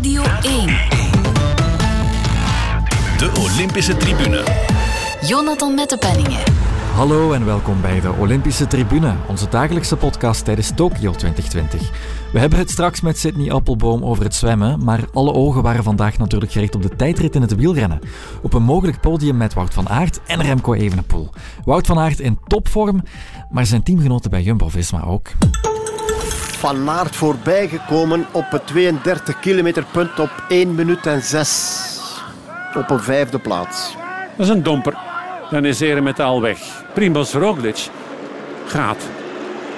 Radio 1. De Olympische Tribune. Jonathan Mettepenningen. Hallo en welkom bij de Olympische Tribune, onze dagelijkse podcast tijdens Tokio 2020. We hebben het straks met Sydney Appelboom over het zwemmen, maar alle ogen waren vandaag natuurlijk gericht op de tijdrit in het wielrennen. Op een mogelijk podium met Wout van Aert en Remco Evenepoel. Wout van Aert in topvorm, maar zijn teamgenoten bij Jumbo-Visma ook. Van Aert voorbijgekomen op het 32 kilometer punt op 1 minuut en 6. Op een vijfde plaats. Dat is een domper. Dan is Eremetaal weg. Primoz Roglic gaat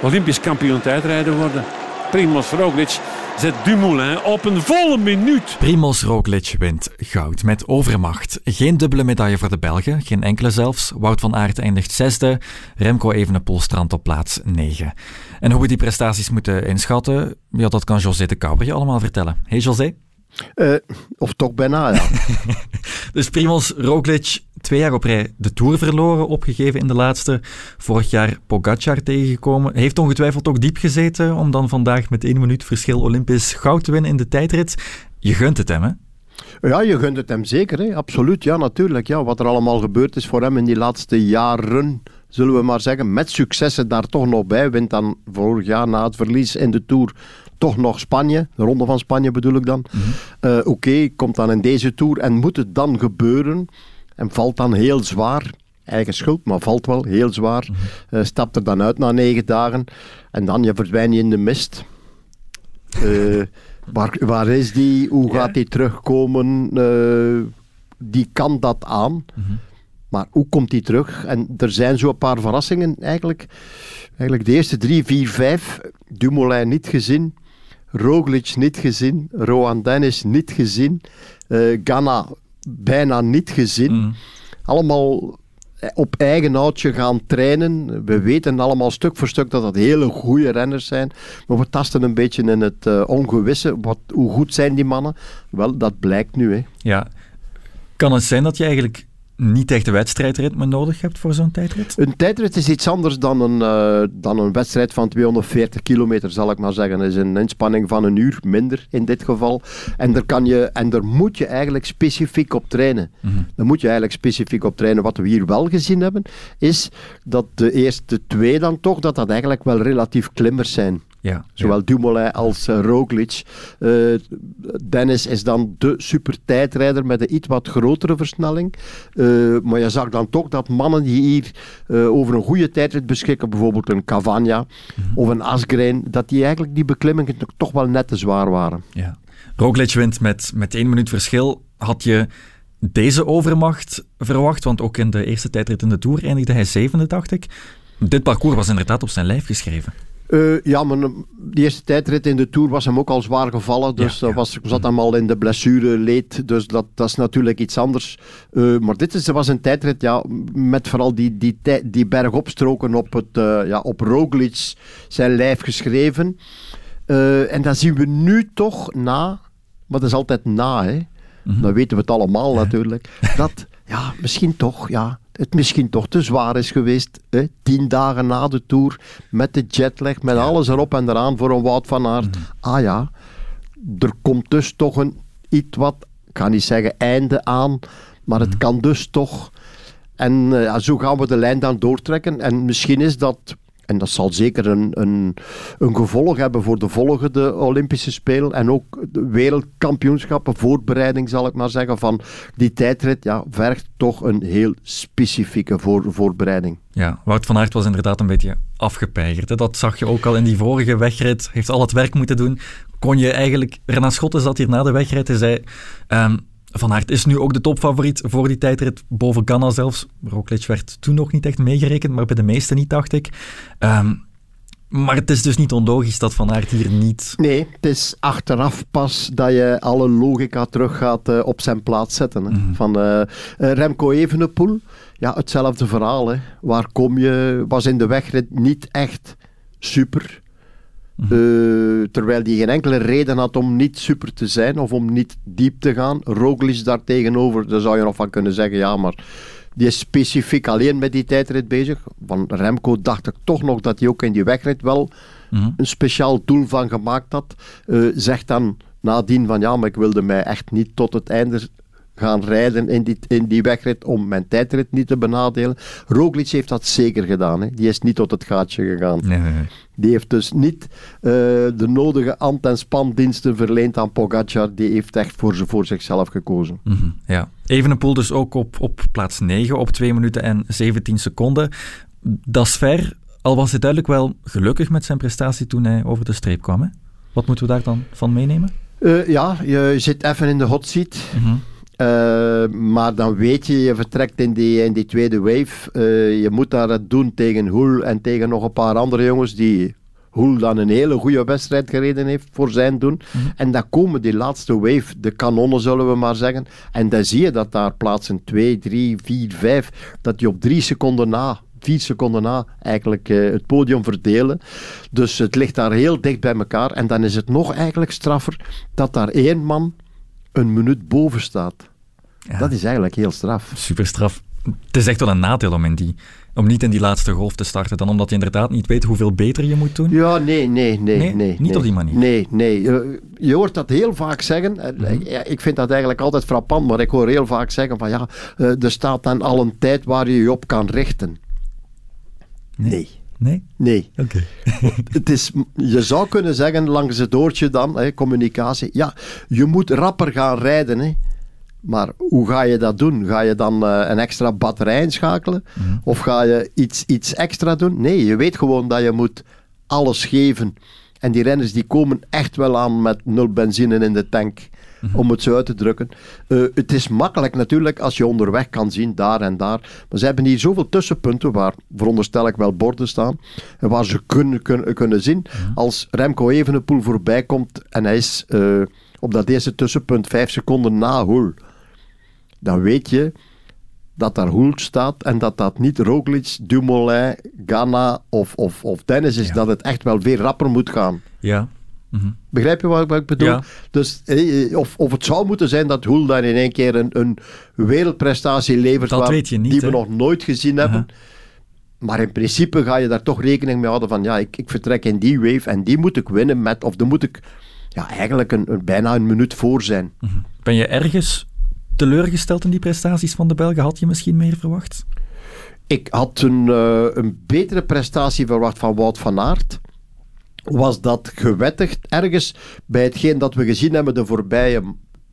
Olympisch kampioen tijdrijden worden. Primoz Roglic zet Dumoulin op een volle minuut. Primoz Roglic wint goud met overmacht. Geen dubbele medaille voor de Belgen, geen enkele zelfs. Wout van Aert eindigt zesde, Remco Evenepoel strandt op plaats 9. En hoe we die prestaties moeten inschatten, ja, dat kan José de Kouwer je allemaal vertellen. Hey José? Uh, of toch bijna, ja. dus Primoz Roglic, twee jaar op rij de Tour verloren, opgegeven in de laatste. Vorig jaar Pogacar tegengekomen. Heeft ongetwijfeld ook diep gezeten om dan vandaag met één minuut verschil Olympisch goud te winnen in de tijdrit. Je gunt het hem, hè? Ja, je gunt het hem zeker, hè? absoluut. Ja, natuurlijk. Ja. Wat er allemaal gebeurd is voor hem in die laatste jaren, zullen we maar zeggen, met successen daar toch nog bij. Wint dan vorig jaar na het verlies in de Tour toch nog Spanje, de ronde van Spanje bedoel ik dan. Mm Oké, komt dan in deze Tour en moet het dan gebeuren en valt dan heel zwaar. Eigen schuld, maar valt wel heel zwaar. Mm stapt er dan uit na negen dagen en dan je verdwijn je in de mist. Uh, waar, waar is die? Hoe gaat die terugkomen? Uh, die kan dat aan. Mhm. Maar hoe komt die terug? En er zijn zo een paar verrassingen eigenlijk. Eigenlijk de eerste drie, vier, vijf. Dumoulin niet gezien. Roglic niet gezien, Rohan Dennis niet gezien, uh, Ghana bijna niet gezien. Mm. Allemaal eh, op eigen houtje gaan trainen. We weten allemaal stuk voor stuk dat dat hele goede renners zijn. Maar we tasten een beetje in het uh, ongewisse. Wat, hoe goed zijn die mannen? Wel, dat blijkt nu. Hè. Ja. Kan het zijn dat je eigenlijk niet echt een wedstrijdritme nodig hebt voor zo'n tijdrit? Een tijdrit is iets anders dan een, uh, dan een wedstrijd van 240 kilometer, zal ik maar zeggen. Het is een inspanning van een uur, minder in dit geval. En daar, kan je, en daar moet je eigenlijk specifiek op trainen. Mm Daar moet je eigenlijk specifiek op trainen. Wat we hier wel gezien hebben, is dat de eerste twee dan toch, dat dat eigenlijk wel relatief klimmers zijn. Ja, Zowel Dumoulin als uh, Roglic. Uh, Dennis is dan de super tijdrijder met een iets wat grotere versnelling. Uh, maar je zag dan toch dat mannen die hier over een goede tijdrit beschikken, bijvoorbeeld een Cavagna mm -hmm. of een Asgreen, dat die eigenlijk die beklimmingen toch wel net te zwaar waren. Ja. Roglic wint met, met één minuut verschil. Had je deze overmacht verwacht? Want ook in de eerste tijdrit in de Tour eindigde hij zevende, dacht ik. Dit parcours was inderdaad op zijn lijf geschreven. Uh, ja, maar de eerste tijdrit in de Tour was hem ook al zwaar gevallen. Dus ja, ja. Was, zat hem al in de blessure leed. Dus dat, dat is natuurlijk iets anders. Uh, maar dit is, was een tijdrit ja, met vooral die, die, die bergopstroken op, het, uh, ja, op Roglic zijn lijf geschreven. en dan zien we nu toch na, maar dat is altijd na, hè. Mm -hmm. dan weten we het allemaal natuurlijk, dat ja, misschien toch, ja, het misschien toch te zwaar is geweest. Hè? Tien dagen na de Tour, met de jetlag, met ja. alles erop en eraan voor een Wout van Aert. Mm. Ah ja, er komt dus toch een iets wat, ik ga niet zeggen einde aan, maar het mm. kan dus toch. En uh, ja, zo gaan we de lijn dan doortrekken. En misschien is dat en dat zal zeker een, een, een gevolg hebben voor de volgende Olympische Spelen en ook de wereldkampioenschappen, voorbereiding zal ik maar zeggen, van die tijdrit, ja, vergt toch een heel specifieke voor, voorbereiding. Ja, Wout van Aert was inderdaad een beetje afgepeigerd. Hè? Dat zag je ook al in die vorige wegrit. Heeft al het werk moeten doen. Kon je eigenlijk... Renas Schotten zat hier na de wegrit en zei... Um, van Aert is nu ook de topfavoriet voor die tijdrit, boven Ganna zelfs. Roglic werd toen nog niet echt meegerekend, maar bij de meesten niet, dacht ik. Um, maar het is dus niet onlogisch dat Van Aert hier niet... Nee, het is achteraf pas dat je alle logica terug gaat uh, op zijn plaats zetten. Hè. Mm -hmm. Van uh, uh, Remco Evenepoel, ja, hetzelfde verhaal. Hè. Waar kom je? Was in de wegrit niet echt super. Uh, terwijl die geen enkele reden had om niet super te zijn of om niet diep te gaan. Roglic daar tegenover, daar zou je nog van kunnen zeggen, ja, maar die is specifiek alleen met die tijdrit bezig. Van Remco dacht ik toch nog dat hij ook in die wegrit wel mm -hmm. een speciaal doel van gemaakt had. Uh, zegt dan nadien van ja, maar ik wilde mij echt niet tot het einde gaan rijden in die, in die wegrit om mijn tijdrit niet te benadelen. Roglic heeft dat zeker gedaan. Hè. Die is niet tot het gaatje gegaan. Nee, nee, nee. Die heeft dus niet eh, de nodige ant- en spandiensten verleend aan Pogacar. Die heeft echt voor, voor zichzelf gekozen. Mhm, ja. Evenepoel dus ook op, op plaats 9 op 2 minuten en 17 seconden. Dat is ver, al was hij duidelijk wel gelukkig met zijn prestatie toen hij over de streep kwam. Hè? Wat moeten we daar dan van meenemen? Eh, ja, je zit even in de hot seat. Mhm. Eh, maar dan weet je, je vertrekt in die, in die tweede wave. Eh, je moet daar het doen tegen Hoel en tegen nog een paar andere jongens die Hoel dan een hele goede wedstrijd gereden heeft voor zijn doen. En dan komen die laatste wave, de kanonnen zullen we maar zeggen. En dan zie je dat daar plaatsen 2, 3, 4, 5, dat die op drie seconden na vier seconden na eigenlijk eh, het podium verdelen. Dus het ligt daar heel dicht bij elkaar. En dan is het nog eigenlijk straffer dat daar één man een minuut boven staat. Ja. Dat is eigenlijk heel straf. Super straf. Het is echt wel een nadeel om, in die, om niet in die laatste golf te starten, dan omdat je inderdaad niet weet hoeveel beter je moet doen. Ja, nee, nee, nee. Nee? nee, Niet nee. op die manier? Nee, nee. Je hoort dat heel vaak zeggen. Eh, Mhm. Ik vind dat eigenlijk altijd frappant, maar ik hoor heel vaak zeggen van ja, eh, er staat dan al een tijd waar je je op kan richten. Nee. Nee? Nee. Oké. Het is, je zou kunnen zeggen langs het oortje dan, hè, communicatie. Ja, je moet rapper gaan rijden. Hè. Maar hoe ga je dat doen? Ga je dan eh, een extra batterij inschakelen? Of ga je iets, iets extra doen? Nee, je weet gewoon dat je moet alles geven. En die renners die komen echt wel aan met nul benzine in de tank. Om het zo uit te drukken. Eh, het is makkelijk natuurlijk als je onderweg kan zien, daar en daar. Maar ze hebben hier zoveel tussenpunten waar, veronderstel ik wel, borden staan. En waar ze kunnen, kunnen, kunnen zien. Als Remco Evenepoel voorbij komt en hij is eh, op dat eerste tussenpunt vijf seconden na Hoel. Dan weet je dat daar Hoel staat en dat dat niet Roglic, Dumoulin, Ghana of, of, of Dennis is. Ja. Dat het echt wel veel rapper moet gaan. Ja. Mhm. Begrijp je wat, wat ik bedoel? Ja. Dus, eh, of, of het zou moeten zijn dat Hoel dan in één keer een, een wereldprestatie levert Dat waar- weet je niet, die we nog nooit gezien hebben. Maar in principe ga je daar toch rekening mee houden van ja, ik, ik vertrek in die wave en die moet ik winnen met, of dan moet ik ja, eigenlijk een, een, bijna een minuut voor zijn. Ben je ergens teleurgesteld in die prestaties van de Belgen? Had je misschien meer verwacht? Ik had een, eh, een betere prestatie verwacht van Wout van Aert. Was dat gewettigd ergens bij hetgeen dat we gezien hebben de voorbije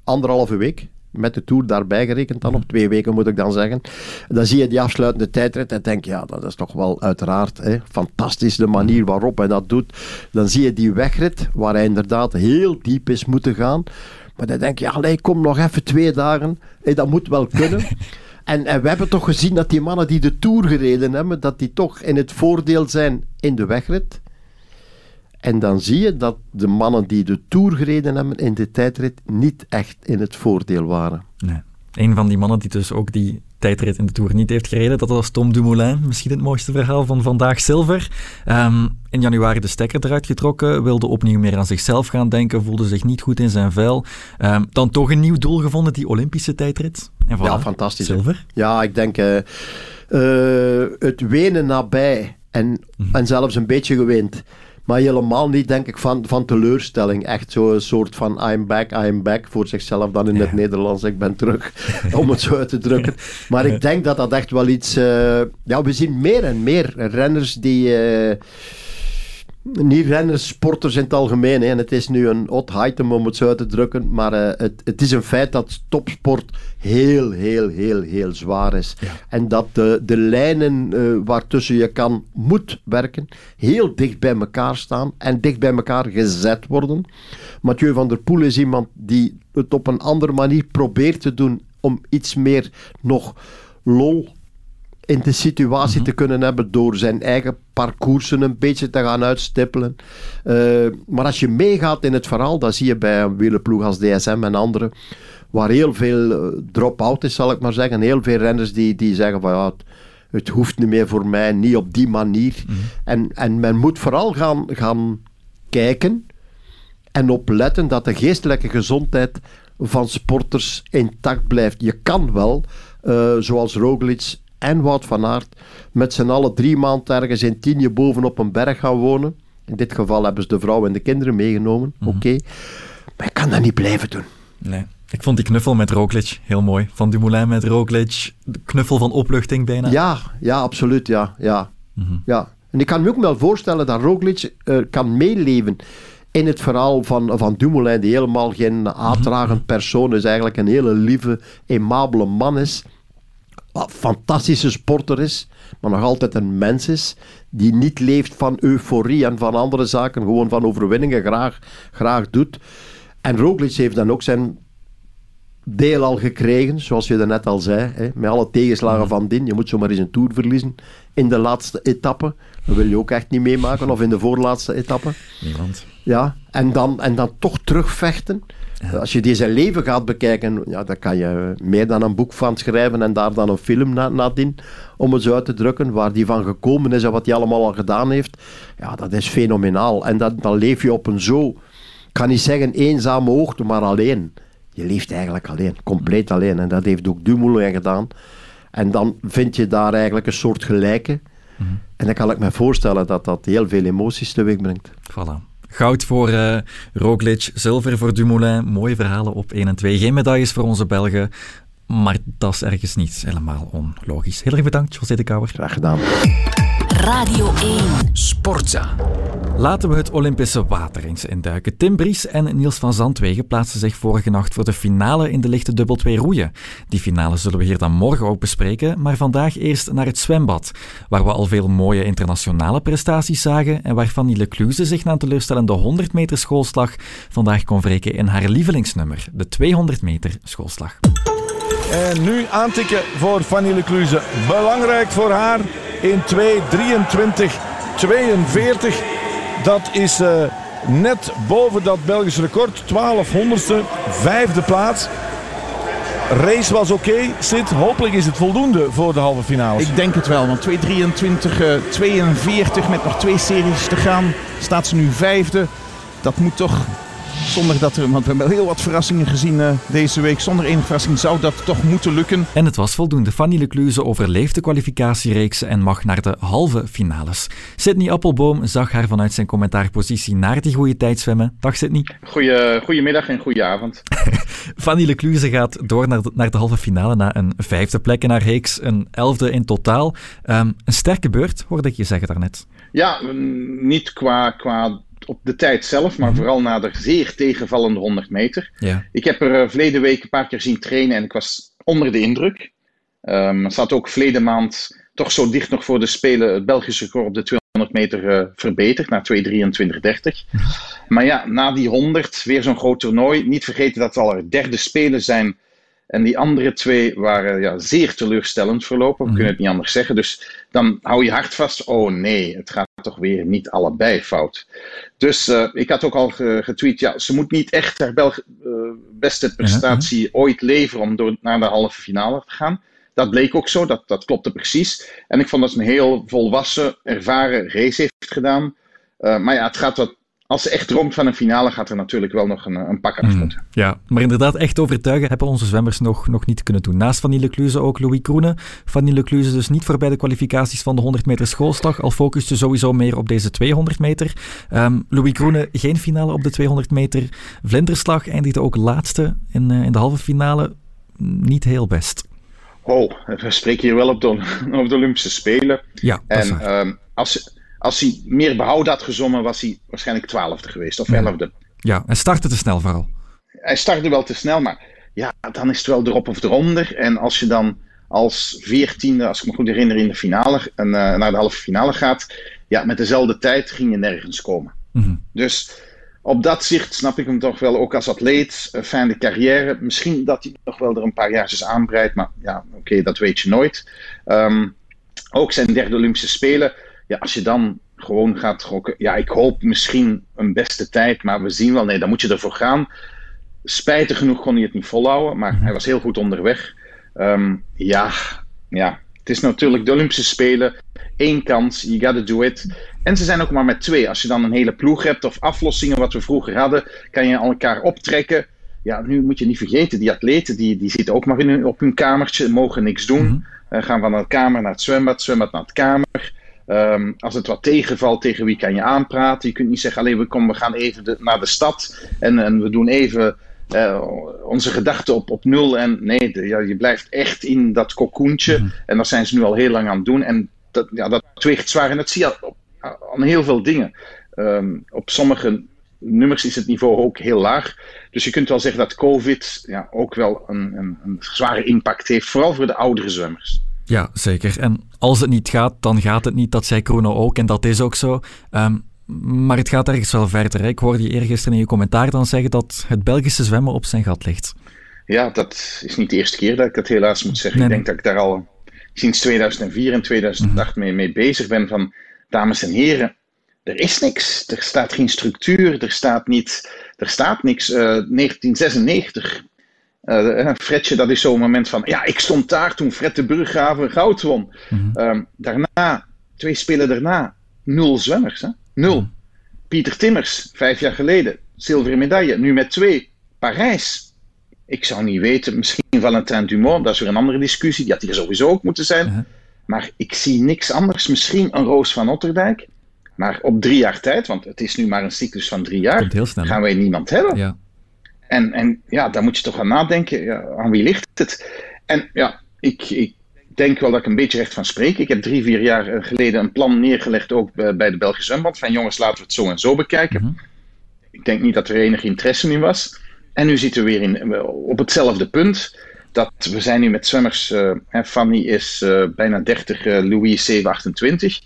anderhalve week? Met de Tour daarbij gerekend dan, op twee weken moet ik dan zeggen. Dan zie je die afsluitende tijdrit en denk je, ja, dat is toch wel uiteraard hè, fantastisch de manier waarop hij dat doet. Dan zie je die wegrit, waar hij inderdaad heel diep is moeten gaan. Maar dan denk je, ja, allee, kom nog even twee dagen. Dat moet wel kunnen. En, en we hebben toch gezien dat die mannen die de Tour gereden hebben, dat die toch in het voordeel zijn in de wegrit. En dan zie je dat de mannen die de Tour gereden hebben in de tijdrit niet echt in het voordeel waren. Nee. Een van die mannen die dus ook die tijdrit in de Tour niet heeft gereden, dat was Tom Dumoulin. Misschien het mooiste verhaal van vandaag zilver. Ehm, in januari de stekker eruit getrokken, wilde opnieuw meer aan zichzelf gaan denken, voelde zich niet goed in zijn vel. Ehm, dan toch een nieuw doel gevonden, die Olympische tijdrit. En voilà, Ja, fantastisch. Zilver. Ja, ik denk eh, eh, het wenen nabij en, en zelfs een beetje gewend. Maar helemaal niet, denk ik, van, van teleurstelling. Echt zo'n soort van I'm back, I'm back voor zichzelf dan in het Nederlands. Ik ben terug, om het zo uit te drukken. Maar ik denk dat dat echt wel iets... eh, ja, we zien meer en meer renners die... eh, niet renners, sporters in het algemeen. Hè. En het is nu een hot item om het zo uit te drukken. Maar eh, het, het is een feit dat topsport heel, heel, heel, heel zwaar is. En dat de, de lijnen eh, waartussen je kan, moet werken, heel dicht bij elkaar staan. En dicht bij elkaar gezet worden. Mathieu van der Poel is iemand die het op een andere manier probeert te doen. Om iets meer nog lol in de situatie te kunnen hebben door zijn eigen parcoursen een beetje te gaan uitstippelen. Eh, maar als je meegaat in het verhaal, dat zie je bij een wielerploeg als DSM en anderen, waar heel veel eh, drop-out is, zal ik maar zeggen. Heel veel renners die, die zeggen van ja, het, hoeft niet meer voor mij, niet op die manier. En, en men moet vooral gaan, gaan kijken en opletten dat de geestelijke gezondheid van sporters intact blijft. Je kan wel, eh, zoals Roglic en Wout van Aert, met z'n allen drie maanden ergens in Tienje bovenop een berg gaan wonen. In dit geval hebben ze de vrouw en de kinderen meegenomen, oké. Maar ik kan dat niet blijven doen. Nee. Ik vond die knuffel met Roglic heel mooi. Van Dumoulin met Roglic. De knuffel van opluchting bijna. Ja, ja absoluut. Ja, ja. ja. En ik kan me ook wel voorstellen dat Roglic uh, kan meeleven in het verhaal van, van Dumoulin, die helemaal geen aantragend persoon is, eigenlijk een hele lieve, aimabele man is. Wat fantastische sporter is, maar nog altijd een mens is, die niet leeft van euforie en van andere zaken, gewoon van overwinningen graag, graag doet. En Roglic heeft dan ook zijn deel al gekregen, zoals je net al zei, hè, met alle tegenslagen van din. Je moet zomaar eens een Tour verliezen in de laatste etappe. Dat wil je ook echt niet meemaken, of in de voorlaatste etappe. Niemand. Ja, en dan, en dan toch terugvechten. Als je deze leven gaat bekijken, ja, dan kan je meer dan een boek van schrijven en daar dan een film na, nadien, om het zo uit te drukken, waar die van gekomen is en wat hij allemaal al gedaan heeft. Ja, dat is fenomenaal. En dat, dan leef je op een zo, ik kan niet zeggen eenzame hoogte, maar alleen. Je leeft eigenlijk alleen, compleet alleen. En dat heeft ook Dumoulin gedaan. En dan vind je daar eigenlijk een soort gelijke. En dan kan ik me voorstellen dat dat heel veel emoties teweeg brengt. Voilà. Goud voor uh, Roglic, zilver voor Dumoulin. Mooie verhalen op 1 en 2. Geen medailles voor onze Belgen. Maar dat is ergens niet helemaal onlogisch. Heel erg bedankt, José de Kouwer. Graag gedaan. Radio 1. Sportza. Laten we het Olympische water eens induiken. Tim Bries en Niels van Zandwegen plaatsten zich vorige nacht voor de finale in de lichte dubbel 2 roeien. Die finale zullen we hier dan morgen ook bespreken, maar vandaag eerst naar het zwembad, waar we al veel mooie internationale prestaties zagen en waar Fanny Lecluze zich na een teleurstellende 100 meter schoolslag vandaag kon wreken in haar lievelingsnummer, de 200 meter schoolslag. En nu aantikken voor Fanny Lecluze. Belangrijk voor haar in 2.23.42. Dat is uh, net boven dat Belgisch record. 1200ste, vijfde plaats. Race was oké. Okay. Hopelijk is het voldoende voor de halve finale. Ik denk het wel, want 2.23, uh, 42 met nog twee series te gaan. Staat ze nu vijfde. Dat moet toch zonder dat er, want we hebben heel wat verrassingen gezien uh, deze week. Zonder enige verrassing zou dat toch moeten lukken. En het was voldoende. Fanny Lecluze overleeft de kwalificatiereeks en mag naar de halve finales. Sydney Appelboom zag haar vanuit zijn commentaarpositie naar die goede tijd zwemmen. Dag Sydney. Goeie, goedemiddag en goede avond. Fanny Lecluze gaat door naar de, naar de halve finale na een vijfde plek in haar reeks, een elfde in totaal. Um, een sterke beurt, hoorde ik je zeggen daarnet. Ja, niet qua, qua op de tijd zelf, maar vooral na de zeer tegenvallende 100 meter. Ja. Ik heb er uh, verleden week een paar keer zien trainen en ik was onder de indruk. Um, er zat ook verleden maand toch zo dicht nog voor de Spelen het Belgische record op de 200 meter uh, verbeterd naar 2.23.30. Maar ja, na die 100 weer zo'n groot toernooi. Niet vergeten dat het al er derde Spelen zijn. En die andere twee waren ja, zeer teleurstellend verlopen. We kunnen het niet anders zeggen. Dus dan hou je hart vast. Oh nee, het gaat toch weer niet allebei fout. Dus uh, ik had ook al getweet. Ja, ze moet niet echt haar Belg uh, beste prestatie ooit leveren om door naar de halve finale te gaan. Dat bleek ook zo. Dat, dat klopte precies. En ik vond dat ze een heel volwassen, ervaren race heeft gedaan. Uh, maar ja, het gaat wat als ze echt droomt van een finale, gaat er natuurlijk wel nog een, een pak af moeten. Mm, ja, maar inderdaad, echt overtuigen hebben onze zwemmers nog, nog niet kunnen doen. Naast Vanille Lecluze ook Louis Kroene. Vanille Lecluze dus niet voorbij de kwalificaties van de 100 meter schoolslag, al focuste sowieso meer op deze 200 meter. Um, Louis Kroene geen finale op de 200 meter. Vlinderslag eindigde ook laatste in, uh, in de halve finale. Niet heel best. Oh, we spreken hier wel op de, op de Olympische Spelen. Ja, en um, als als hij meer behoud had gezongen, was hij waarschijnlijk twaalfde geweest of elfde. Ja, hij startte te snel vooral. Hij startte wel te snel, maar ja, dan is het wel erop of eronder. En als je dan als veertiende, als ik me goed herinner, in de finale, en, uh, naar de halve finale gaat, ja, met dezelfde tijd ging je nergens komen. Mm-hmm. Dus op dat zicht snap ik hem toch wel, ook als atleet, fijne carrière. Misschien dat hij nog wel er een paar jaartjes aanbreidt, maar ja, oké, okay, dat weet je nooit. Um, ook zijn derde Olympische Spelen ja, als je dan gewoon gaat gokken, ja, ik hoop misschien een beste tijd, maar we zien wel, nee, dan moet je ervoor gaan. Spijtig genoeg kon hij het niet volhouden, maar hij was heel goed onderweg. Um, ja, ja, het is natuurlijk de Olympische Spelen. Eén kans, you gotta do it. En ze zijn ook maar met twee. Als je dan een hele ploeg hebt of aflossingen, wat we vroeger hadden, kan je elkaar optrekken. Ja, nu moet je niet vergeten, die atleten die, die zitten ook maar in hun, op hun kamertje, mogen niks doen. Uh, gaan van de kamer naar het zwembad, zwembad naar het kamer. Ehm, als het wat tegenvalt, tegen wie kan je aanpraten? Je kunt niet zeggen, alleen we, komen, we gaan even de- naar de stad en, en we doen even eh, onze gedachten op, op nul. En nee, de- ja, je blijft echt in dat cocoentje. En dat zijn ze nu al heel lang aan het doen. En dat, ja, dat weegt zwaar. En dat zie je op- aan heel veel dingen. Ehm, op sommige nummers is het niveau ook heel laag. Dus je kunt wel zeggen dat COVID ja, ook wel een, een, een zware impact heeft. Vooral voor de oudere zwemmers. Ja, zeker. En als het niet gaat, dan gaat het niet. Dat zei Krono ook en dat is ook zo. Ehm, maar het gaat ergens wel verder. hè. Ik hoorde je eergisteren in je commentaar dan zeggen dat het Belgische zwemmen op zijn gat ligt. Ja, dat is niet de eerste keer dat ik dat helaas moet zeggen. Nee, ik denk dat ik daar al sinds 2004 en 2008 mee, mee bezig ben. Van, dames en heren, er is niks. Er staat geen structuur. Er staat, niet, er staat niks. Eh, 1996. Eh Fredje, dat is zo'n moment van. Ja, ik stond daar toen Fred de Burggraven goud won. Ehm, daarna, twee spelen daarna, nul zwemmers. Hè? Nul. Pieter Timmers, vijf jaar geleden, zilveren medaille. Nu met twee, Parijs. Ik zou niet weten, misschien Valentin Dumont, dat is weer een andere discussie. Die had hier sowieso ook moeten zijn. Uh-huh. Maar ik zie niks anders. Misschien een Roos van Otterdijk. Maar op drie jaar tijd, want het is nu maar een cyclus van drie jaar, heel snel. gaan wij niemand hebben. Ja. En, en ja, daar moet je toch aan nadenken. Ja, aan wie ligt het? En ja, ik, ik denk wel dat ik een beetje recht van spreek. Ik heb drie, vier jaar eh, geleden een plan neergelegd, ook bij bij de Belgische Zwembad. Van jongens, laten we het zo en zo bekijken. Mhm. Ik denk niet dat er enig interesse in was. En nu zitten we weer in, eh, op hetzelfde punt. Dat we zijn nu met zwemmers. eh, hè, Fanny is eh, bijna 30, eh, Louis 7, 28.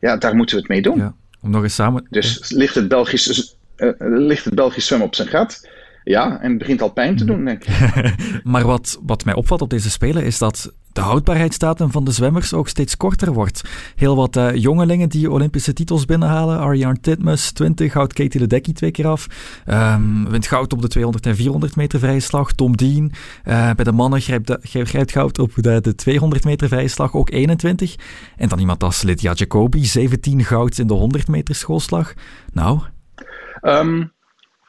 Ja, daar moeten we het mee doen. Ja. Om nog eens samen... Dus ligt het, Belgisch, eh, ligt het Belgisch zwemmen op zijn gat? Ja, en het begint al pijn te doen, denk ik. Maar wat, wat mij opvalt op deze Spelen is dat de houdbaarheidsdatum van de zwemmers ook steeds korter wordt. Heel wat eh, jongelingen die Olympische titels binnenhalen. Ariane Titmus, 20, houdt Katie Ledecky twee keer af. Ehm, wint goud op de 200 en 400 meter vrije slag. Tom Dean. eh, bij de mannen grijpt, de- grijpt goud op de, de 200 meter vrije slag, ook 21. En dan iemand als Lydia Jacobi, 17 goud in de 100 meter schoolslag. Nou, Ehm,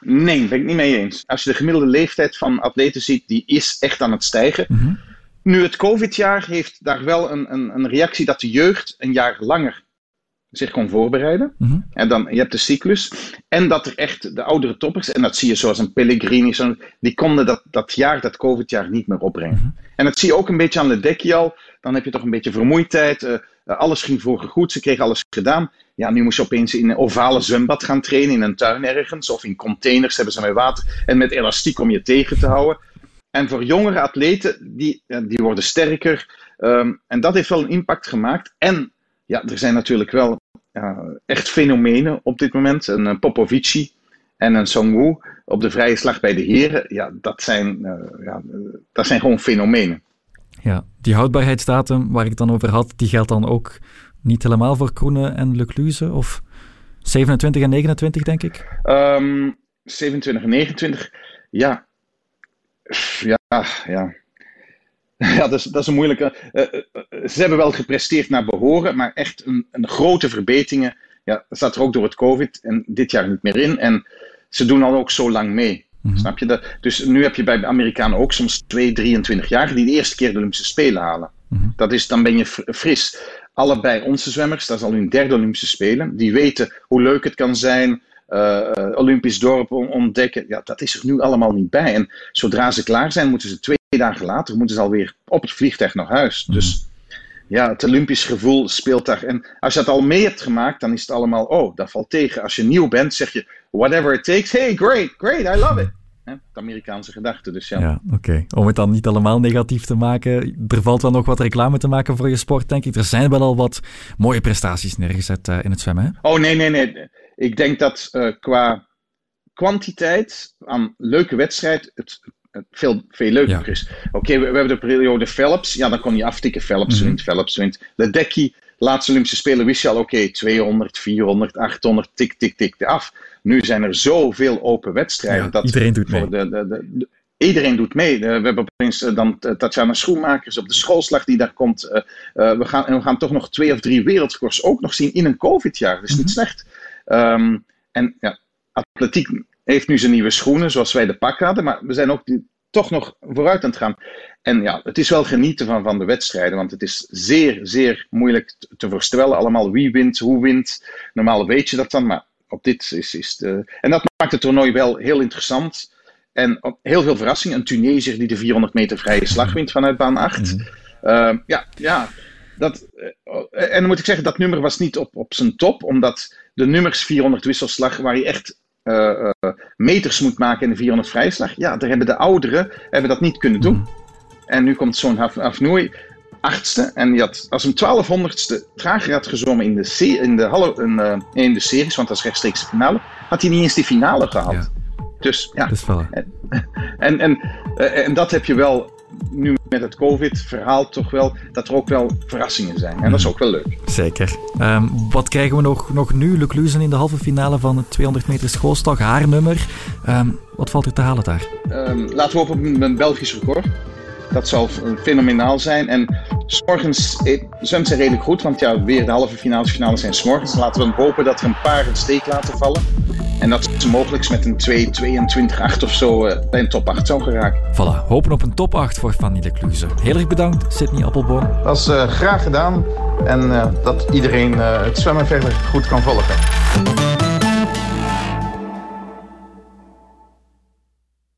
nee, ben ik niet mee eens. Als je de gemiddelde leeftijd van atleten ziet, die is echt aan het stijgen. Mhm. Nu, het COVID-jaar heeft daar wel een, een, een reactie dat de jeugd een jaar langer zich kon voorbereiden. Mhm. En dan, je hebt de cyclus. En dat er echt de oudere toppers, en dat zie je zoals een Pellegrini, zo, die konden dat, dat jaar, dat COVID-jaar niet meer opbrengen. En dat zie je ook een beetje aan Ledecky al. Dan heb je toch een beetje vermoeidheid. eh, alles ging vroeger goed, ze kregen alles gedaan. Ja, nu moest je opeens in een ovale zwembad gaan trainen, in een tuin ergens. Of in containers hebben ze met water en met elastiek om je tegen te houden. En voor jongere atleten, die, die worden sterker. Ehm, en dat heeft wel een impact gemaakt. En ja, er zijn natuurlijk wel echt fenomenen op dit moment. Een eh, Popovici en een Songwoo op de vrije slag bij de heren. Ja, dat zijn, eh, ja, eh, dat zijn gewoon fenomenen. Ja, die houdbaarheidsdatum waar ik het dan over had, die geldt dan ook niet helemaal voor Kroene en Lecluze? Of 27 en 29, denk ik? Ehm 27 en 29, ja. Ja, ja. Ja, dat is, dat is een moeilijke. eh, eh, eh, ze hebben wel gepresteerd naar behoren, maar echt een, een grote verbeteringen. Ja, dat staat er ook door het COVID en dit jaar niet meer in. En ze doen al ook zo lang mee. Snap je dat? Dus nu heb je bij de Amerikanen ook soms 2, 23 jaar die de eerste keer de Olympische Spelen halen. Dat is, dan ben je fr- fris. Allebei onze zwemmers, dat is al hun derde Olympische Spelen. Die weten hoe leuk het kan zijn. eh, eh, Olympisch dorp on- ontdekken. Ja, dat is er nu allemaal niet bij. En zodra ze klaar zijn, moeten ze twee dagen later moeten ze alweer op het vliegtuig naar huis. Dus ja, het Olympisch gevoel speelt daar. En als je dat al mee hebt gemaakt, dan is het allemaal, oh, dat valt tegen. Als je nieuw bent, zeg je, whatever it takes. Hey, great, great, I love it. Hè, Het Amerikaanse gedachte, dus ja. Ja, oké. Om het dan niet allemaal negatief te maken, er valt wel nog wat reclame te maken voor je sport, denk ik. Er zijn wel al wat mooie prestaties neergezet eh, in het zwemmen, hè? Oh nee, nee, nee. Ik denk dat eh, qua kwantiteit aan leuke wedstrijd het, het veel, veel leuker Ja. is. Oké, we, we hebben de periode Phelps. Ja, dan kon je aftikken. Phelps Mhm. wint, Phelps wint. Ledecky, laatste Olympische Spelen, wist je al, oké, 200, 400, 800, tik, tik, tik, af. Nu zijn er zoveel open wedstrijden. Ja, dat iedereen doet mee. De, de, de, de- iedereen doet mee. Eh, we hebben opeens eh, dan eh, Tatjana Schoenmakers op de schoolslag die daar komt. We, gaan, en we gaan toch nog twee of drie wereldrecords ook nog zien in een COVID-jaar. Dat is niet slecht. Ehm, en ja, atletiek heeft nu zijn nieuwe schoenen, zoals wij de pak hadden. Maar we zijn ook die- toch nog vooruit aan het gaan. En ja, het is wel genieten van, van de wedstrijden, want het is zeer, zeer moeilijk te- te voorspellen allemaal wie wint, hoe wint. Normaal weet je dat dan, maar op dit is, is de... En dat maakt het toernooi wel heel interessant. En heel veel verrassingen. Een Tunesiër die de 400 meter vrije slag wint vanuit baan 8. Eh, ja, ja. Dat, eh, en dan moet ik zeggen, dat nummer was niet op, op zijn top, omdat de nummers 400 wisselslag, waar je echt eh, meters moet maken in de 400 vrijslag, ja, daar hebben de ouderen hebben dat niet kunnen doen. En nu komt zo'n Hafnoui, achtste, en die had, als een twaalfhonderdste trager had gezwommen in de, in, de halve, in, eh, in de series, want dat is rechtstreeks de finale, had hij niet eens die finale gehad. Ja. Dus ja, voilà. en, en, eh, en dat heb je wel nu met het COVID-verhaal toch wel, dat er ook wel verrassingen zijn. En dat is ook wel leuk. Zeker. Ehm, wat krijgen we nog, nog nu? Luc Luzen in de halve finale van het 200 meter schoolslag. Haar nummer. Ehm, wat valt er te halen daar? Ehm, laten we hopen op een Belgisch record. Dat zal fenomenaal zijn. En s'morgens eh, zwemt ze redelijk goed, want ja, weer de halve finales, finales zijn s'morgens. Laten we hopen dat er een paar een steek laten vallen. En dat ze mogelijk met een 2, 22, 8 of zo eh, bij een top 8 zou geraken. Voilà, hopen op een top 8 voor Fanny de Kluze. Heel erg bedankt, Sydney Appelboom. Dat is eh, graag gedaan. En eh, dat iedereen eh, het zwemmen verder goed kan volgen.